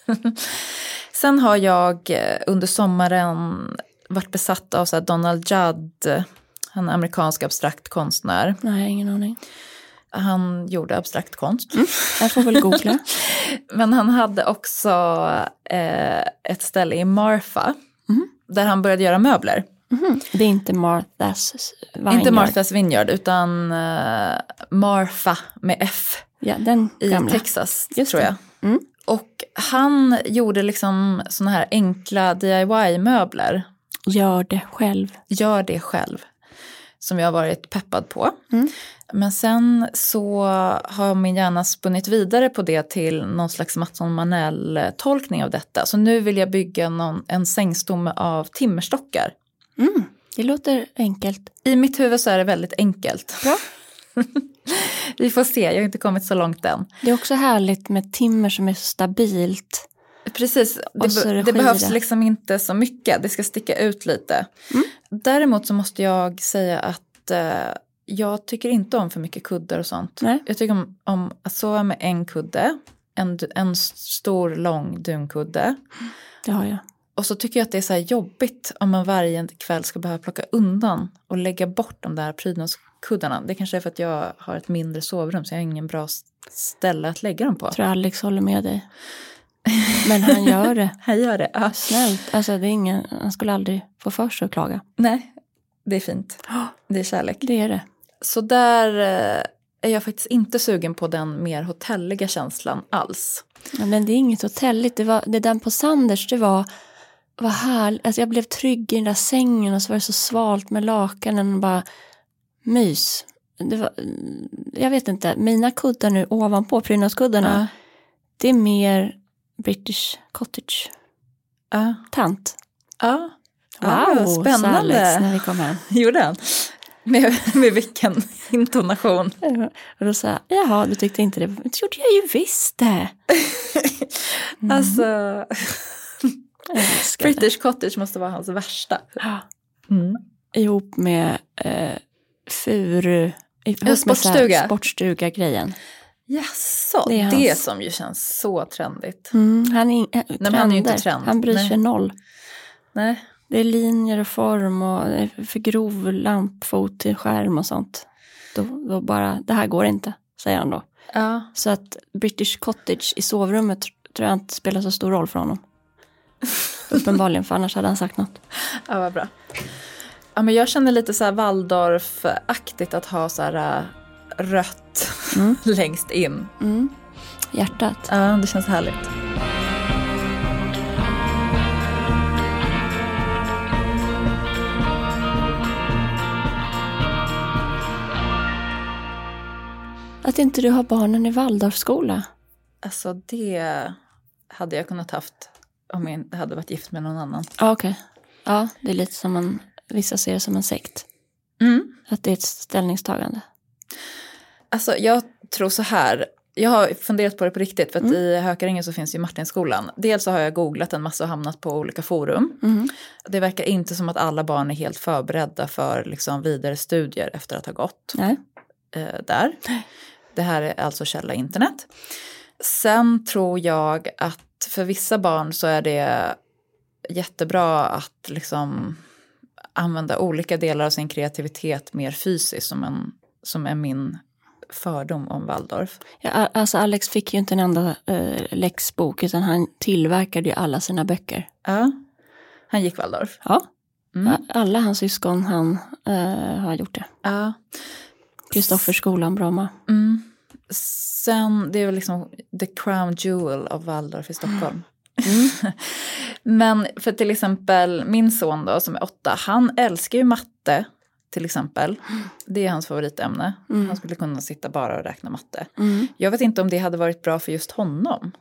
*laughs* Sen har jag eh, under sommaren varit besatt av så Donald Judd. Han är amerikansk abstrakt konstnär. Nej, ingen aning. Han gjorde abstrakt konst. *laughs* Jag får väl googla. *laughs* Men han hade också eh, ett ställe i Marfa. Där han började göra möbler. Mhm. Det är inte Marthas Vineyard. Inte Martha's Vineyard utan eh, Marfa med F Ja, den i gamla. Texas Just tror jag. Mm. Och han gjorde liksom såna här enkla DIY-möbler. Gör det själv. Gör det själv. Som jag har varit peppad på. Mm. Men sen så har min hjärna spunnit vidare på det till någon slags Mattsson Manell-tolkning av detta. Så nu vill jag bygga någon, en sängstomme av timmerstockar. Mm. Det låter enkelt. I mitt huvud så är det väldigt enkelt. Bra. *laughs* Vi får se, jag har inte kommit så långt än. Det är också härligt med timmer som är stabilt. Precis, det, det behövs liksom inte så mycket, det ska sticka ut lite. Mm. Däremot så måste jag säga att eh, jag tycker inte om för mycket kuddar och sånt. Nej. Jag tycker om, om att sova med en kudde, en, en stor lång dunkudde. Det har jag. Och så tycker jag att det är så här jobbigt om man varje kväll ska behöva plocka undan och lägga bort de där prydnadskuddarna. Det kanske är för att jag har ett mindre sovrum så jag har ingen bra ställe att lägga dem på. Jag tror Alex håller med dig. Men han gör det. *laughs* Han gör det. Ja. Snällt. Alltså det är ingen, han skulle aldrig få för sig att klaga. Nej, det är fint. *gasps* Det är kärlek. Det är det. Så där eh, är jag faktiskt inte sugen på den mer hotelliga känslan alls. Ja, Men det är inget hotelligt. Det, var, det där på Sanders, det var, var härligt. Alltså jag blev trygg i den där sängen och så var det så svalt med lakanen och bara mys. Det var, jag vet inte, mina kuddar nu ovanpå prydnadskuddarna, det är mer British cottage. Ja. Tant. Ja. Wow, Alex spännande. när vi kom hem. *laughs* Gjorde han? Med, med vilken intonation? Och då sa jag, jaha, du tyckte inte det? Det gjorde jag ju visst det. *laughs* Alltså, älskar det. British cottage måste vara hans värsta. Mm. ihop med eh, furu, ihop Ja, med sportstuga. sportstuga-grejen. Jaså, Det det, är hans. som ju känns så trendigt. Mm, han, är, in- äh, men han är ju inte trend. Han bryr Nej. sig noll. Nej. Det är linjer och form och för grov lampfot till skärm och sånt. Då, då bara, det här går inte, säger han då. Ja. Så att British cottage i sovrummet tr- tror jag inte spelar så stor roll för honom. *laughs* Uppenbarligen, för annars hade han sagt något. ja, vad bra. Ja, men jag känner lite så här Waldorf-aktigt att ha så här äh, rött Mm. *laughs* längst in. Mm. Hjärtat. Ja, det känns härligt. Att inte du har barnen i Waldorfskola. Alltså det hade jag kunnat haft om jag inte hade varit gift med någon annan. Ja, okej. Ja, det är lite som man, vissa ser det som en sekt. Mm. Att det är ett ställningstagande. Alltså jag tror så här. Jag har funderat på det på riktigt för att i Hökarängen så finns ju Martinskolan. Dels så har jag googlat en massa och hamnat på olika forum. Mm. Det verkar inte som att alla barn är helt förberedda för liksom vidare studier efter att ha gått Nej. Eh, där. Det här är alltså källa internet. Sen tror jag att för vissa barn så är det jättebra att liksom använda olika delar av sin kreativitet mer fysiskt som, en, som är min fördom om Waldorf. Ja, alltså Alex fick ju inte en enda eh, läxbok utan han tillverkade ju alla sina böcker. Ja, han gick Waldorf. Ja, Mm. alla hans syskon han eh, har gjort det. Ja. Kristofferskolan, Bromma. Mm. Sen, det är väl liksom the crown jewel av Waldorf i Stockholm. Mm. *laughs* Men för till exempel min son då som är åtta, han älskar ju matte till exempel. Det är hans favoritämne. Han skulle kunna sitta bara och räkna matte. Mm. Jag vet inte om det hade varit bra för just honom.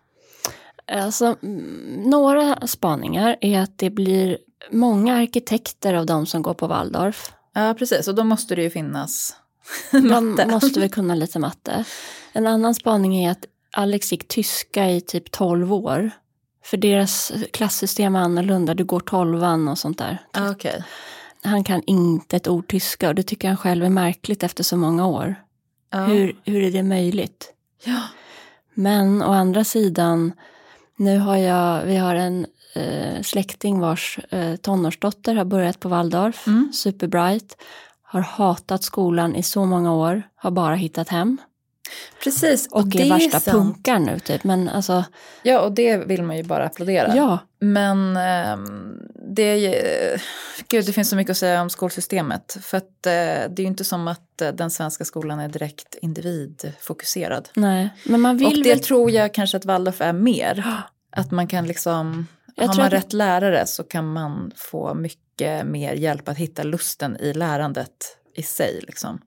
Alltså, mm, några spaningar är att det blir många arkitekter av de som går på Waldorf. Ja, precis. Och då måste det ju finnas De matte. måste väl kunna lite matte. En annan spaning är att Alex gick tyska i typ 12 år. För deras klasssystem är annorlunda, du går tolvan och sånt där. Ja, Okej. Han kan inte ett ord tyska och det tycker han själv är märkligt efter så många år. Ja. Hur, hur är det möjligt? Ja. Men å andra sidan, nu har jag, vi har en eh, släkting vars eh, tonårsdotter har börjat på Waldorf, Mm. superbright, har hatat skolan i så många år, har bara hittat hem Precis. och det är värsta sant. punkar nu typ. Men alltså, Ja, och det vill man ju bara applådera. ja, Men ehm, det är ju, gud det finns så mycket att säga om skolsystemet. För att eh, det är ju inte som att eh, den svenska skolan är direkt individfokuserad. nej. Men man vill och det väl, tror jag kanske att Waldorf är mer. Att man kan liksom, Jag har man att- rätt lärare så kan man få mycket mer hjälp att hitta lusten i lärandet i sig. Liksom.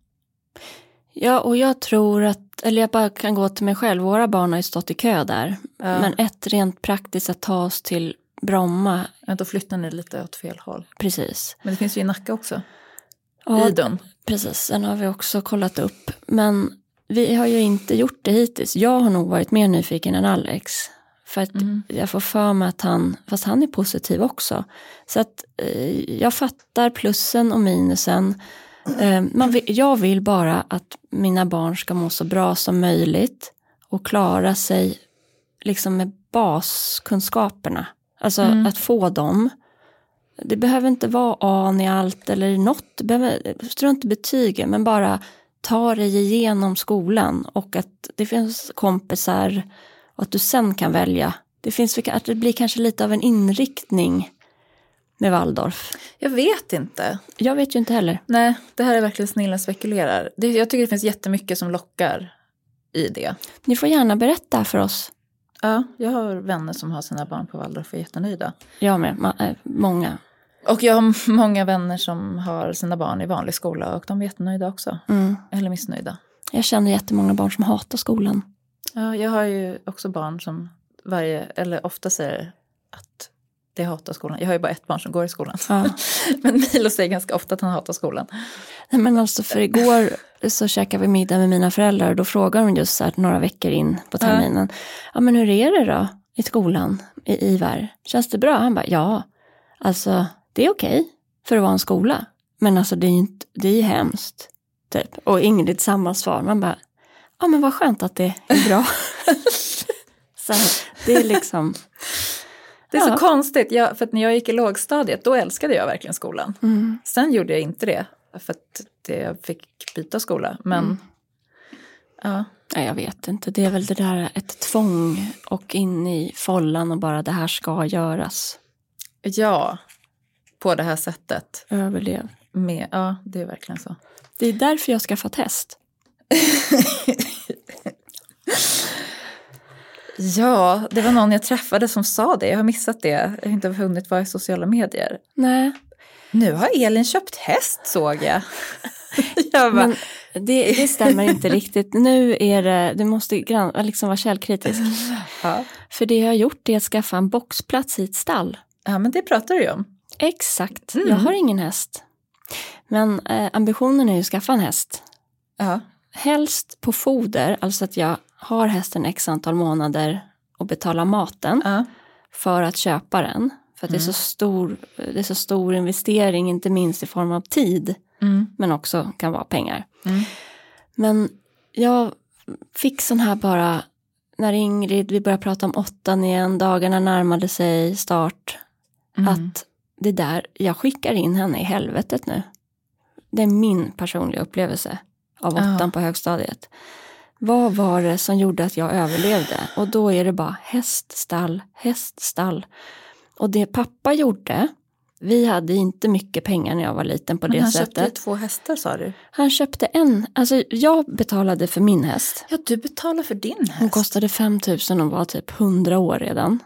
ja och jag tror att, eller jag bara kan gå till mig själv, våra barn har ju stått i kö där. Ja. Men ett rent praktiskt att ta oss till Bromma, Ja, då flyttar ni lite åt fel håll. precis. Men det finns ju i Nacka också. Ja, Idun. Precis, den har vi också kollat upp. Men vi har ju inte gjort det hittills. Jag har nog varit mer nyfiken än Alex. För att Mm. jag får för mig att han, fast han är positiv också. Så att eh, jag fattar plussen och minusen. Eh, man vill, jag vill bara att mina barn ska må så bra som möjligt och klara sig liksom med baskunskaperna. Alltså Mm. att få dem. Det behöver inte vara A i allt eller något. Det behöver, strunt i betygen, men bara ta dig igenom skolan och att det finns kompisar och att du sen kan välja. Det finns att det blir kanske lite av en inriktning med Waldorf. Jag vet inte. Jag vet ju inte heller. Nej, det här är verkligen snillen spekulerar. Det, jag tycker det finns jättemycket som lockar i det. Ni får gärna berätta för oss. Ja, jag har vänner som har sina barn på Waldorf och är jättenöjda. Jag med, ma- äh, många. Och jag har *laughs* många vänner som har sina barn i vanlig skola och de är jättenöjda också. Mm. Eller missnöjda. Jag känner jättemånga barn som hatar skolan. Ja, jag har ju också barn som varje, eller ofta säger att de hatar skolan. Jag har ju bara ett barn som går i skolan. Ja. *laughs* Men Milo säger ganska ofta att han hatar skolan. Nej, Men alltså för igår så käkade vi middag med mina föräldrar och då frågade de just så här några veckor in på terminen. Ja, men hur är det då i skolan i Ivar? Känns det bra? Han bara ja, alltså det är okej för att vara en skola. Men alltså det är ju inte, det är hemskt. Typ. Och Ingrid samma svar. Man bara, ja men vad skönt att det är bra. *laughs* så det är liksom, Det är så Ja. konstigt, jag, för när jag gick i lågstadiet då älskade jag verkligen skolan. mm, Sen gjorde jag inte det, för att det, jag fick byta skola. Men Mm. ja, nej, jag vet inte, det är väl det där ett tvång och in i follan och bara det här ska göras. ja, på det här sättet. Överlev. Med, ja, det är verkligen så. Det är därför jag skaffat häst. *laughs* Ja, det var någon jag träffade som sa det. Jag har missat det. Jag har inte hunnit vara i sociala medier. Nej, Nu har Elin köpt häst såg jag. *laughs* jag bara, men det, det stämmer inte riktigt. Nu är det, du måste grann, liksom vara källkritisk. *laughs* ja. För det jag har gjort är att skaffa en boxplats i ett stall. ja, men det pratar du ju om. Exakt, Mm. jag har ingen häst. Men eh, ambitionen är ju att skaffa en häst. Ja. Helst på foder, alltså att jag har hästen x antal månader och betalar maten Ja. för att köpa den. För att det, är så stor, det är så stor investering, inte minst i form av tid, Mm. men också kan vara pengar. Mm. Men jag fick sån här bara när Ingrid, vi började prata om åttan igen, dagarna närmade sig start. Mm. Att det där, jag skickar in henne i helvetet nu. Det är min personliga upplevelse av åttan Ja. på högstadiet. Vad var det som gjorde att jag överlevde? Och då är det bara häststall, häststall. Och det pappa gjorde, vi hade inte mycket pengar när jag var liten på Men det han sättet. köpte ju två hästar sa du. Han köpte en, alltså jag betalade för min häst. Ja, du betalar för din häst. Hon kostade 5 000 och var typ 100 år redan.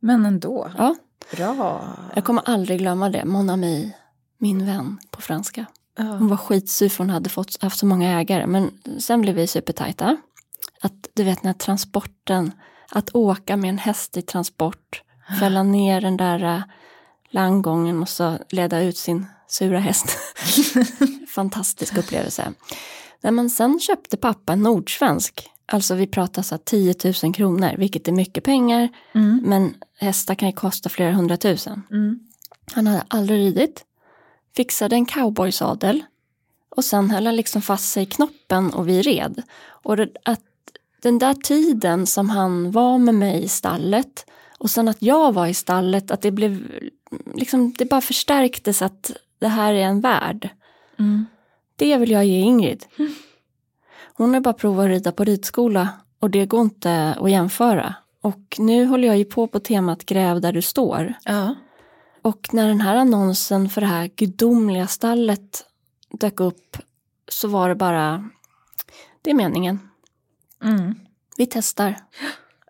Men ändå. Ja, Bra. jag kommer aldrig glömma det. Mon ami, min vän på franska. Hon var skitsur för hon hade fått, haft så många ägare. Men sen blev vi supertajta. Att du vet när transporten, att åka med en häst i transport, fälla ner den där äh, landgången och så leda ut sin sura häst. *laughs* Fantastisk upplevelse. Nej, men sen köpte pappa en nordsvensk. Alltså vi pratar så här 10 000 kronor, vilket är mycket pengar. Mm. Men hästar kan ju kosta flera hundratusen. Mm. Han hade aldrig ridit. Fixade en cowboysadel. Och sen höll han liksom fast sig i knoppen och vi red. Och att den där tiden som han var med mig i stallet och sen att jag var i stallet, att det blev liksom, det bara förstärktes att det här är en värld. Mm. Det vill jag ge Ingrid. Hon har bara provat att rida på ridskola och det går inte att jämföra. Och nu håller jag ju på på temat Gräv där du står. Ja. Och när den här annonsen för det här gudomliga stallet dök upp så var det bara, det är meningen. Mm. Vi testar.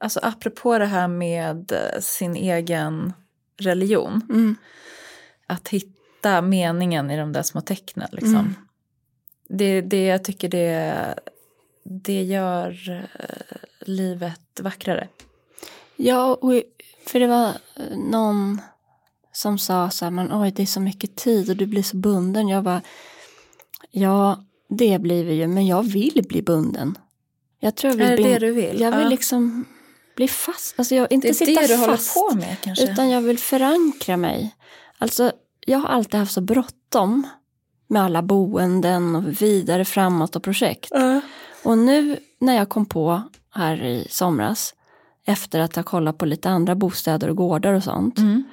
Alltså apropå det här med eh, sin egen religion. Mm. Att hitta meningen i de där små tecknen. Liksom. Mm. Det, det jag tycker det, det gör eh, livet vackrare. Ja, för det var eh, någon som sa så här, men oj det är så mycket tid och du blir så bunden. Jag bara, ja det blir vi ju, men jag vill bli bunden. Jag tror jag vill Är det bli, det du vill? Jag vill Ja. liksom bli fast, alltså jag, inte Det är sitta det du fast. håller på med kanske? Utan jag vill förankra mig. Alltså, jag har alltid haft så bråttom med alla boenden och vidare framåt och projekt. Ja. Och nu när jag kom på här i somras, efter att ha kollat på lite andra bostäder och gårdar och sånt, Mm.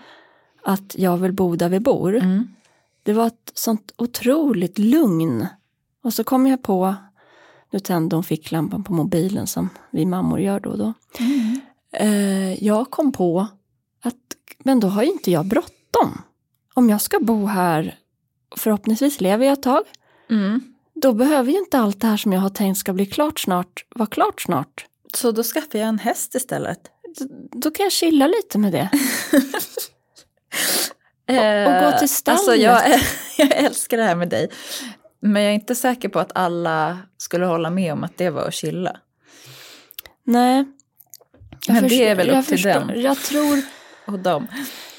Att jag vill bo där vi bor. Mm. Det var ett sånt otroligt lugn. Och så kom jag på, nu tände hon ficklampan på mobilen som vi mammor gör då och då. Mm. Eh, jag kom på att, men då har ju inte jag bråttom. Om jag ska bo här, förhoppningsvis lever jag ett tag, Mm. då behöver ju inte allt det här som jag har tänkt ska bli klart snart, vara klart snart. Så då skaffar jag en häst istället? Då kan jag chilla lite med det. *laughs* och gå till stallet. Alltså jag, *laughs* jag älskar det här med dig. Men jag är inte säker på att alla skulle hålla med om att det var att chilla. Nej. Jag Men det förstår- är väl upp till den. Jag tror, Och dem.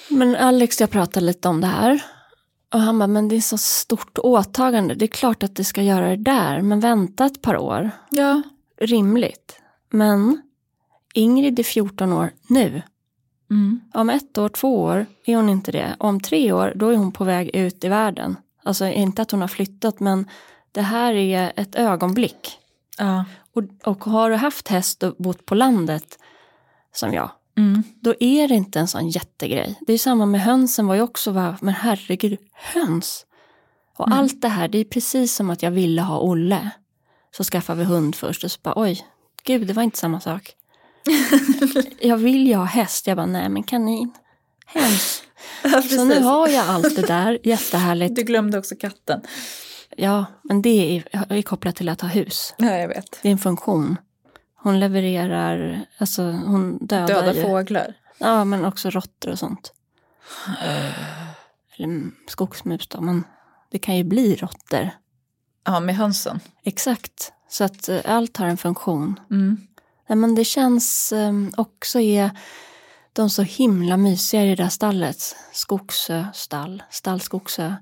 men Alex jag pratade lite om det här. Och han bara, men det är så stort åtagande. Det är klart att det ska göra det där, men vänta ett par år. Ja. Rimligt. Men Ingrid är 14 år nu. Mm. Om ett år, två år är hon inte det. Om tre år, då är hon på väg ut i världen. Alltså inte att hon har flyttat, men det här är ett ögonblick. Ja. Och, och har du haft häst och bott på landet, som jag, Mm. då är det inte en sån jättegrej. Det är samma med hönsen var ju också, bara, men herregud, höns. Och Mm. allt det här, det är precis som att jag ville ha Olle. Så skaffade vi hund först och så bara, oj, gud, det var inte samma sak. Jag vill ju ha häst, jag bara, nej men kanin, höns. *laughs* Ja, Så nu har jag allt det där, jättehärligt. Du glömde också katten. Ja, men det är, är kopplat till att ha hus. Ja, jag vet. Det är en funktion. Hon levererar, alltså hon dödar Döda ju. fåglar. Ja, men också råttor och sånt. Eller skogsmus då, men det kan ju bli råttor. Ja, med hönsen. Exakt, så att eh, allt har en funktion. Mm. Nej, men det känns eh, också är de så himla mysiga i det där stallet. Skogsö stall, stall Skogsö.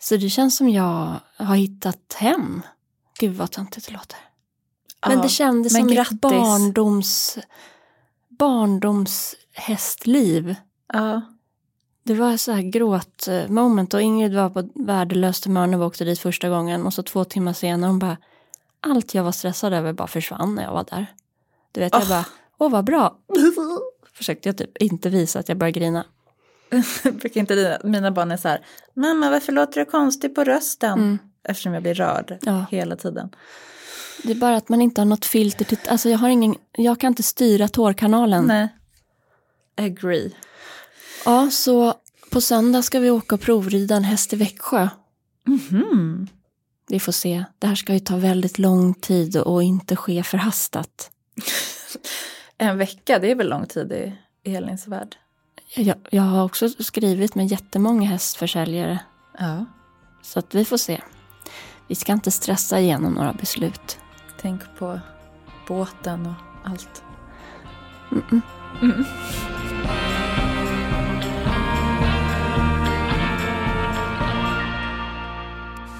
Så det känns som jag har hittat hem. Gud vad töntigt det låter. Men Ja, det kändes men som grattis. mitt barndoms, barndomshästliv. Ja. Det var så här gråt eh, moment och Ingrid var på värdelöst humör när vi åkte dit första gången och så två timmar senare hon bara allt jag var stressad över bara försvann när jag var där. Du vet, jag Oh. bara, åh vad bra. *laughs* Försökte jag typ inte visa att jag började grina. *laughs* Brukar inte dina, mina barn är så här, mamma varför låter du konstig på rösten? Mm. Eftersom jag blir rörd Ja. hela tiden. Det är bara att man inte har något filter till, alltså jag har ingen, jag kan inte styra tårkanalen. Nej. Agree. Ja, så på söndag ska vi åka och provrida en häst i Växjö. Mhm. Vi får se. Det här ska ju ta väldigt lång tid och inte ske förhastat. *laughs* En vecka, det är väl lång tid i, i Elins värld? Jag, jag har också skrivit med jättemånga hästförsäljare. Ja. Så att vi får se. Vi ska inte stressa igenom några beslut. Tänk på båten och allt. Mm.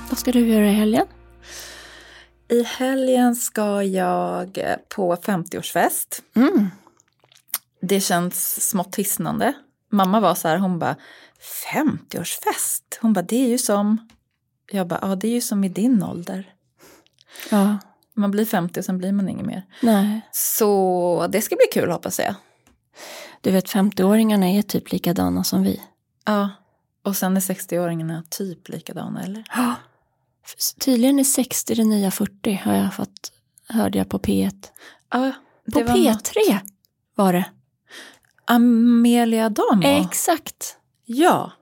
Vad ska du göra i helgen? I helgen ska jag eh, på 50-årsfest. Mm. Det känns smått hisnande. Mamma var så här, hon bara 50-årsfest? Hon bara det är ju som, jag bara ja det är ju som i din ålder. Ja, Man blir 50 och sen blir man inget mer. nej. Så det ska bli kul hoppas jag. Du vet 50-åringarna är typ likadana som vi. Ja, och sen är 60-åringarna typ likadana eller? Ja. Tydligen är 60 det nya 40 har jag fått, hörde jag på P1. Ja, På var P3 något. var det. Amelia Damo. Exakt. ja.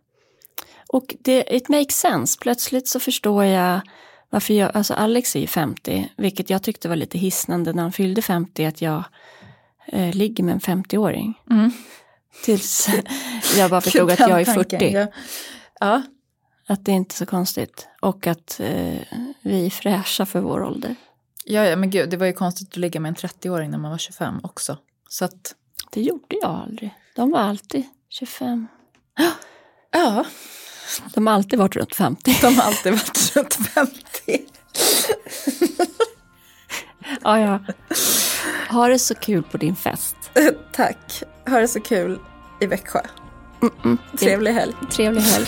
Och det, it makes sense. Plötsligt så förstår jag varför jag, alltså Alex är ju 50, vilket jag tyckte var lite hisnande när han fyllde 50, att jag eh, ligger med en 50-åring. Mm. Tills *laughs* jag bara förstod att jag är 40. Ja. ja. Att det är inte är så konstigt. Och att eh, vi är fräscha för vår ålder. Ja, ja, men gud, det var ju konstigt att ligga med en 30-åring när man var 25 också. Så att, Det gjorde jag aldrig. De var alltid 25. *gasps* ja, De har alltid varit runt 50. de har alltid varit *laughs* runt 50. Ja, ja. Ha det så kul på din fest. *laughs* Tack, ha det så kul i Växjö. Mm-mm. Trevlig helg. Trevlig helg.